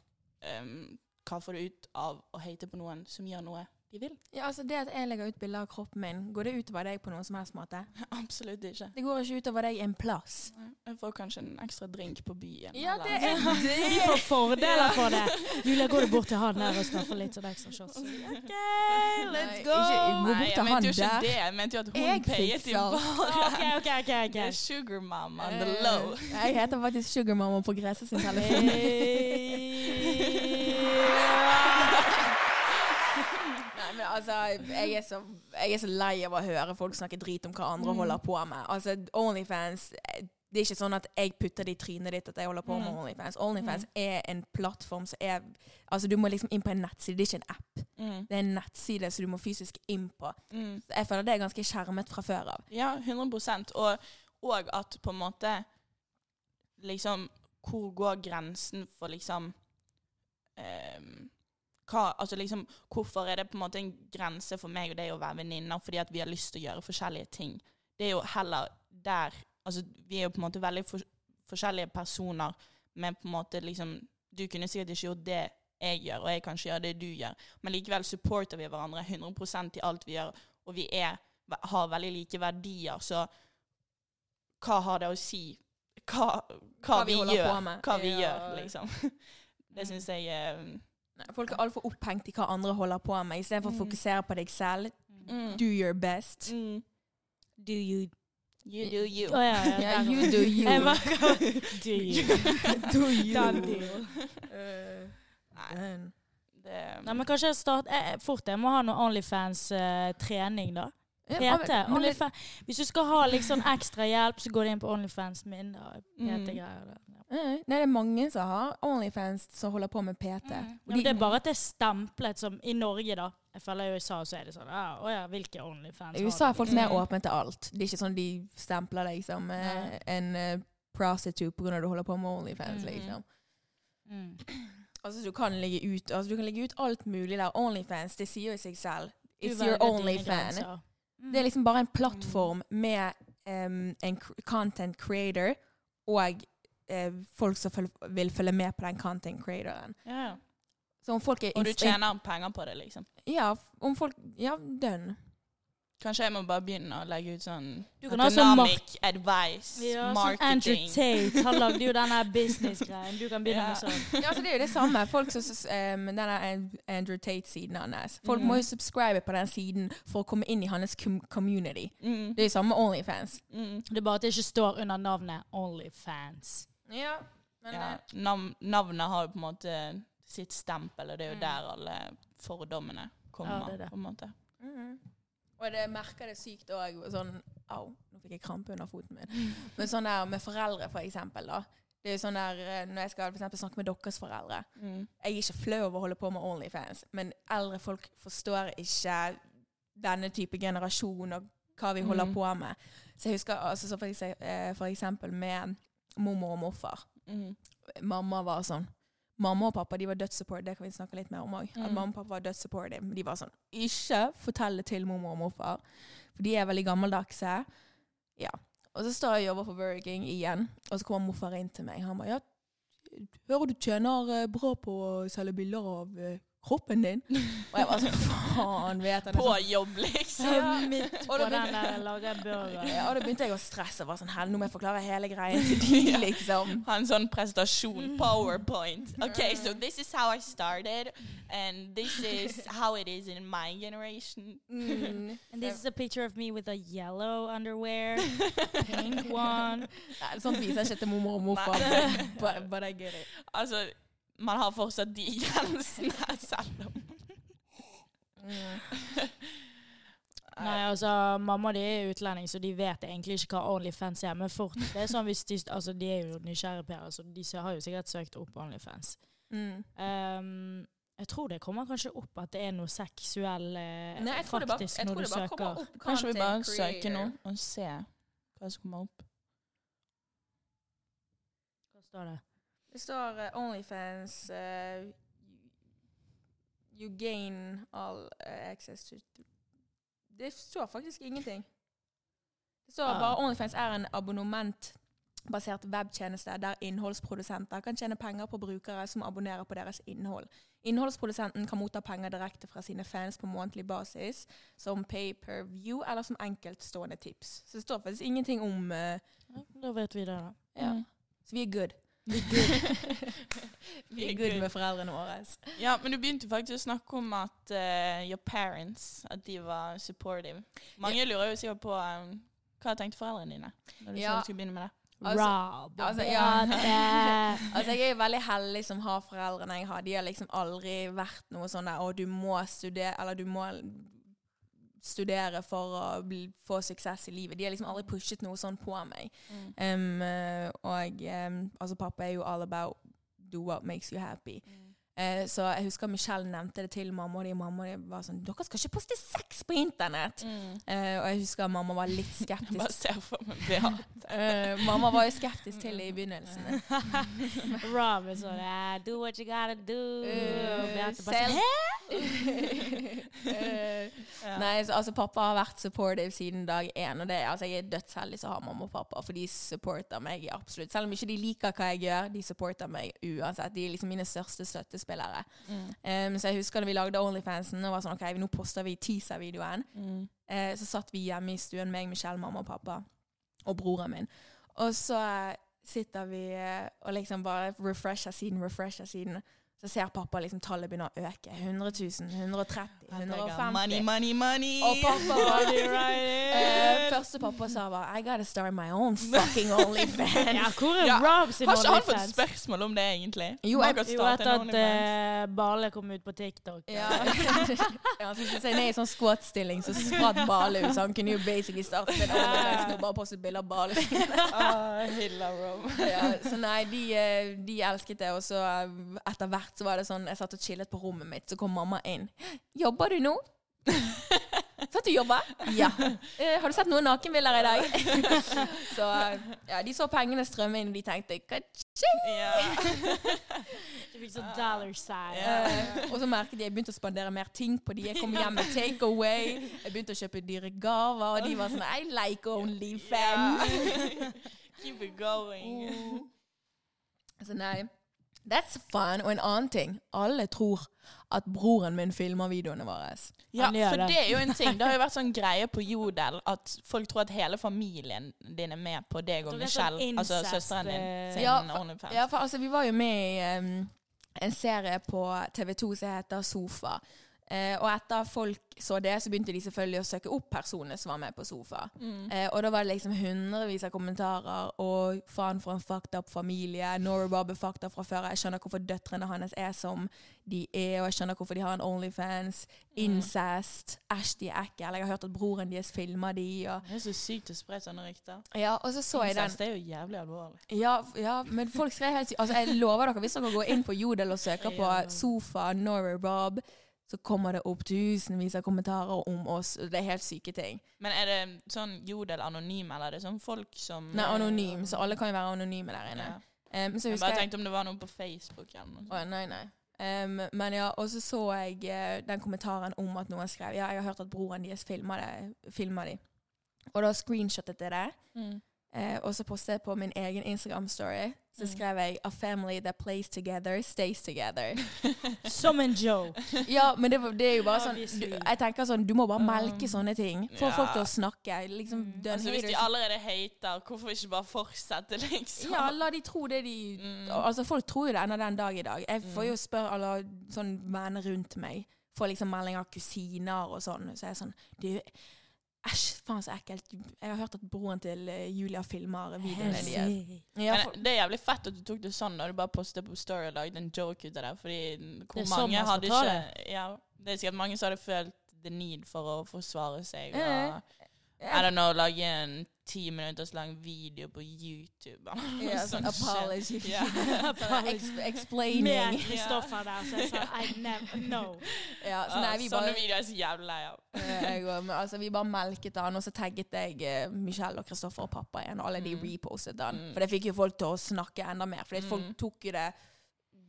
um, Hva får du ut av å hate på noen som gjør noe de vil? Ja, altså Det at jeg legger ut bilder av kroppen min, går det utover deg på noen som helst måte? Absolutt ikke. Det går ikke utover deg en plass. Jeg får kanskje en ekstra drink på byen. Ja, det er det. Vi får fordeler for det. Julia, går du bort til han der og skaffer litt sånn ekstra shots? OK, Nei, let's ikke- go! gå bort Nei, til jeg mente jo ikke det. Jeg mente jo at hun Jeg payet i baren. OK, OK. ok, okay. er sugar mama on the low. Eh, Jeg heter faktisk Sugar mama på Grese sin telefon. Nei, altså, jeg er, så, jeg er så lei av å høre folk snakke drit om hva andre Mm. holder på med. Altså, Onlyfans Det er ikke sånn at jeg putter det i trynet ditt at jeg holder på med Onlyfans. Onlyfans. Onlyfans er en plattform som er Altså, du må liksom inn på en nettside. Det er ikke en app. Mm. Det er en nettside som du må fysisk inn på. Mm. Jeg føler det er ganske skjermet fra før av. Ja, 100% og, og at på en måte Liksom Hvor går grensen for liksom ehm, hva, altså liksom, Hvorfor er det på en måte en grense for meg og deg å være venninner fordi at vi har lyst til å gjøre forskjellige ting? Det er jo heller der altså Vi er jo på en måte veldig for, forskjellige personer, men på en måte liksom Du kunne sikkert ikke gjort det jeg gjør, og jeg kan ikke gjøre det du gjør, men likevel supporter vi hverandre 100% i alt vi gjør, og vi er, har veldig like verdier, så hva har det å si? Hva, hva, Hva vi vi, gjør, hva vi Ja. gjør, liksom. Det syns jeg eh, Nei, Folk er altfor opphengt i hva andre holder på med, istedenfor å Mm. fokusere på deg selv. mm, Do your best. mm, Do you You do you. Oh, ja, ja. Ja, der. you do you. Do you. do you. Done deal. Uh, Nei, Nei, men kanskje jeg start, eh, fort jeg må ha noe Onlyfans-trening, da. Ja, PT. Onlyfans. Hvis du skal ha liksom ekstra hjelp, så går det inn på Onlyfans min. Mm. PT-greier. Nei, det er mange som har Onlyfans som holder på med PT. Ja, men det er bare at det er stemplet som i Norge, da. Jeg føler i USA så er det sånn ja, Å ja, hvilke Onlyfans I USA er folk mer Mm. åpne til alt. Det er ikke sånn de stempler deg som liksom, en eh, prostitute pga. du holder på med Onlyfans. Mm. liksom. Mm. Altså, du kan legge ut altså, du kan legge ut alt mulig der. Onlyfans, det sier jo seg selv. It's your dine only fan. grenser. Mm. Det er liksom bare en plattform med um, en content creator og eh, folk som føl vil følge med på den content creatoren. ja, ja. Så om folk er Og du tjener penger på det, liksom. Ja, om folk Ja, dønn. Kanskje jeg må bare begynne å legge ut sånn Du kan ha sånn mark- economic advice, Ja, sånn Andrew. Tate. Han lagde jo den her business-greien. Du kan begynne Ja. med sånn. Ja, altså det er jo det samme. Folk som um, Den Andrew Tate-siden hans. Folk Mm. må jo subscribe på den siden for å komme inn i hans com community. Mm. Det er jo samme med Onlyfans. Mm. Det er bare at det ikke står under navnet Onlyfans. Ja, men Ja, eh, nav navnet har jo på en måte sitt stempel, og det er jo Mm. der alle fordommene kommer. Ja, det er det. på en måte. mhm. Og det merker det sykt òg. Sånn Au, nå fikk jeg krampe under foten min. Men sånn der med foreldre, for eksempel. da. Det er jo sånn der, eh, Når jeg skal for eksempel, snakke med deres foreldre Mm. Jeg er ikke flau over å holde på med Onlyfans, men eldre folk forstår ikke denne type generasjon og hva vi holder Mm. på med. Så jeg husker altså, eh, for eksempel med mormor og morfar. Mm. Mamma var sånn Mamma og pappa de var dødssupport, det kan vi snakke litt mer om òg. Mm. Mamma og pappa var dødssupportive. De var sånn Ikke fortell det til mormor og morfar, for de er veldig gammeldagse. Ja. Og så står jeg og jobber for Burger King igjen, og så kommer morfar inn til meg. Han bare ja, hører du tjener eh, bra på å selge bilder av eh, kroppen din? Og jeg var sånn Faen, vet han På jobb, liksom. Midt på den der burger. Ja, og da begynte jeg å stresse. og var sånn, Hell, nå må jeg forklare hele greien til de, liksom. Ha en sånn presentasjon. PowerPoint. Okay, so this is how I started, and this is how it is in my generation. Mm. And this is a picture of me with a yellow underwear, pink one. Sånt viser jeg ikke til mormor og morfar. But, but I get it. Altså, man har fortsatt de grensene, selv om Nei, altså, mamma de er utlending, så de vet egentlig ikke hva Onlyfans er. Men fort, det er sånn hvis de, altså, de er jo nysgjerrige per, så de har jo sikkert søkt opp Onlyfans. Mm. Um, jeg tror det kommer kanskje opp at det er noe seksuell eh, Nei, jeg tror det bare, faktisk jeg når tror du det søker. kommer opp Kanskje vi bare søker nå og ser hva som kommer opp. Hva står det? Det står uh, Onlyfans uh, You gain all eh, access to Det står faktisk ingenting. Det står Ah. bare Onlyfans er en abonnementbasert webtjeneste der innholdsprodusenter kan tjene penger på brukere som abonnerer på deres innhold. Innholdsprodusenten kan motta penger direkte fra sine fans på månedlig basis, som pay per view eller som enkeltstående tips. Så det står faktisk ingenting om uh, da vet vi det, da. ja. Mm. Så vi er good. Vi Vi er good med foreldrene våre. Ja, men du begynte faktisk å snakke om at uh, your parents at de var supportive. Mange lurer jo sikkert på um, hva tenkte foreldrene dine når du Ja. skulle begynne med det? Altså- Rob. altså, ja. Altså, jeg er veldig heldig som har foreldrene jeg har. De har liksom aldri vært noe sånn der Å, du må studere Eller du må studere for å bli, få suksess i livet. De har liksom aldri pushet noe sånn på meg. Mm. Um, eh, og um, altså, pappa er jo all about do what makes you happy. Eh, så jeg husker Michelle nevnte det til mamma, og de mamma og de var sånn Dere skal ikke poste sex på internett! Mm. Eh, og jeg husker mamma var litt skeptisk. Bare ser for meg Beate. Eh, mamma var jo skeptisk til det i begynnelsen. Rob er sånn eh, Do what you gotta do. Uh, Beate bare sånn Hæ? Eh, Ja. Nei, så, altså Pappa har vært supportive siden dag én. Og det, altså, jeg er dødsheldig som har mamma og pappa, for de supporter meg absolutt. Selv om ikke de liker hva jeg gjør, de supporter meg uansett. De er liksom mine største støttespillere. Mm. Um, så jeg husker da vi lagde Onlyfansen og var sånn OK, nå poster vi teaser-videoen. Mm. Uh, så satt vi hjemme i stuen, meg, Michelle, mamma og pappa, og broren min. Og så eh, sitter vi eh, og liksom bare refresher siden, refresher siden. Så ser pappa liksom tallet begynner å øke. 100 000, 130 Han tenker, 150 Money, money, money! Og pappa var right? Eh, første pappa sa bare I gotta start my own fucking Onlyfans. Ja, hvor er Ja, Rob sin Har ikke han fått OnlyFans? spørsmål om det, egentlig? Jo, jeg- Jo, etter at OnlyFans. uh, Bale kom ut på TikTok. Ja. ja, han skulle si nei i sånn squat-stilling, så spratt Bale ut. Så han kunne jo basically starte med det. å bare postet bilder av Bale. Ja, så nei, de, eh, de elsket det. Og så etter hvert så var det sånn Jeg satt og chillet på rommet mitt, så kom mamma inn. 'Jobber du nå?' Sånn du jobber? Ja. Eh, 'Har du sett noen nakenbilder i dag?' så eh, ja, de så pengene strømme inn, og de tenkte «Ka-ching!» Ja. Du fikk sånn dollar sign. Eh, og så merket de jeg begynte å spandere mer ting på de. Jeg kom hjem med takeaway. Jeg begynte å kjøpe dyre gaver, og de var sånn I like OnlyFans. Ja. Keep it going. Så nei. That's fun. Og en annen ting. Alle tror at broren min filmer videoene våre. Ja, for det. det er jo en ting. Det har jo vært sånn greie på Jodel at folk tror at hele familien din er med på deg og Michelle. sånn altså søsteren din, eh, sin Ja, for- Ja, for altså, vi var jo med i um, en serie på TV2 som heter Sofa. Eh, og etter folk så det, så begynte de selvfølgelig å søke opp personer som var med på Sofa. Mm. Eh, og da var det liksom hundrevis av kommentarer. Og faen for en fucked up familie. Nora Bob er fucked up fra før. Jeg skjønner hvorfor døtrene hans er som de er, og jeg skjønner hvorfor de har en Onlyfans. Incest. Æsj, de er ekle. Jeg har hørt at broren deres filmer de. Og, Det er så sykt å spre sånne rykter. ja, og så så jeg den. Incest er jo jævlig alvorlig. Ja, ja, men folk skrev helt sykt. Altså, jeg lover dere, hvis dere går inn på Jodel og søker på Sofa, Nora Bob, så kommer det opp tusenvis av kommentarer om oss. Det er helt syke ting. Men er det sånn Jodel anonym, eller er det sånn folk som Nei, anonym, så alle kan jo være anonyme der inne. Ja. Um, Jeg bare tenkte om det var noe på Facebook eller noe. Å, nei, nei. Um, men ja, og så så jeg uh, den kommentaren om at noen skrev Ja, jeg har hørt at broren deres filma de. Og da screenshotet jeg det. Mm. Eh, og så postet jeg på min egen Instagram-story. Så Mm. skrev jeg 'A family that plays together, stays together'. Som en joke. Ja, men det, det er jo bare sånn du, Jeg tenker sånn, du må bare Um, melke sånne ting. Få ja. folk til å snakke. Liksom, Mm. Altså, hvis de allerede hater, hvorfor ikke bare fortsette, liksom? Ja, la de tro det de Mm. Altså, folk tror jo det ennå den dag i dag. Jeg får Mm. jo spørre alle sånn venner rundt meg. Får liksom melding av kusiner og sånn. Så er jeg sånn du, Æsj, faen så ekkelt. Jeg har hørt at broren til eh, Julia filmer videoene deres. Ja, det er jævlig fett at du tok det sånn og du bare postet på Story og lagde en joke ut av det. Fordi Det hvor er sånn mange man skal hadde ta ikke ja, Det er sikkert mange som hadde følt the need for å forsvare seg. Og, I don't know, lage en ti minutters lang video på YouTube. Yeah, sånn apology. Yeah. apology. Explaining. Med Kristoffer der, så jeg sa I never know. Ja, så nei, vi Sånne videoer er så jævlig lei av. Men altså, vi bare melket han, og så tagget jeg eh, Michelle og Kristoffer og pappa igjen. Og alle de Mm. repostet den. Mm. For det fikk jo folk til å snakke enda mer. For Mm. folk tok jo det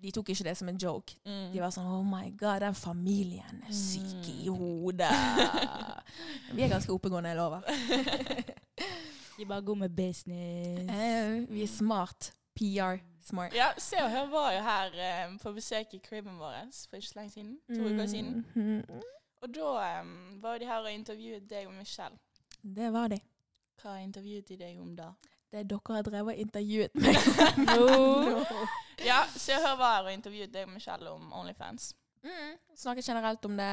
De tok ikke det som en joke. Mm. De var sånn Oh my god, den familien er syk i Mm. hodet. vi er ganske oppegående, jeg lover. De bare går med business. Eh, vi er smart. PR. Smart. Ja, Se og Hør var jo her um, på besøk i criben vår for ikke så lenge siden. To uker siden. Mhm. Og da um, var de her og intervjuet deg og Michelle. Det var de. Hva intervjuet de deg om da? Det er dere har drevet og intervjuet meg No. Ja, Se og Hør var og intervjuet deg og Michelle om Onlyfans. Mm. Snakke generelt om det,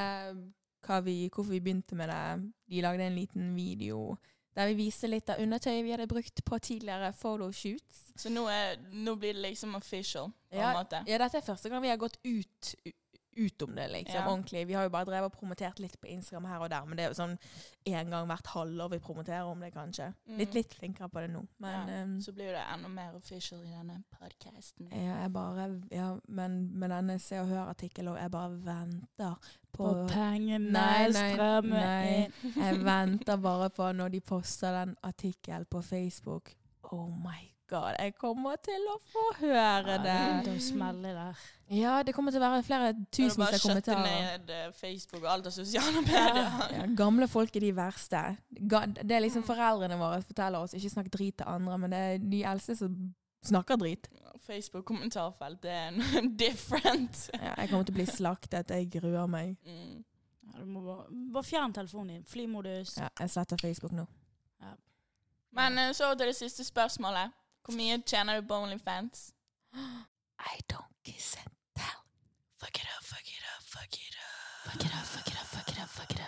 hva vi, hvorfor vi begynte med det. De lagde en liten video der vi viser litt av undertøy vi hadde brukt på tidligere photoshoots. Så nå, er, nå blir det liksom official, på en måte. Ja, dette er første gang vi har gått ut, ut om det, liksom, Ja. ordentlig. Vi har jo bare drevet og promotert litt på Instagram her og der, men det er jo sånn en gang hvert halvår vi promoterer om det, kanskje. Mm. Litt, litt flinkere på det nå, men... ja. um, Så blir det enda mer official i denne podcasten. Ja, jeg bare, ja, men med denne Se og Hør-artikkelen og jeg bare venter på, På pengene Nei, nei, strømmer nei. inn. Jeg venter bare på når de poster den artikkelen på Facebook. Oh my god, jeg kommer til å få høre Ja, det det. smeller der. Ja, det kommer til å være flere Så det tusenvis bare skjøtte ned eh, Facebook og alt av sosiale medier. Ja, gamle folk er de verste. Det er liksom foreldrene våre forteller oss ikke snakk drit til andre, men det er de eldste som snakker drit. Facebook-kommentarfelt det er en different. Ja, jeg kommer til å bli slaktet, jeg gruer meg. Mm. Ja, du må bare, bare fjern telefonen din. Flymodus. Ja, jeg sletter Facebook nå. Men eh, så til det siste spørsmålet. Kom igen, tjänar du på Onlyfans? I don't kiss and tell. Fuck it up, fuck it up, fuck it up. Fuck it up, fuck it up, fuck it up, fuck it up.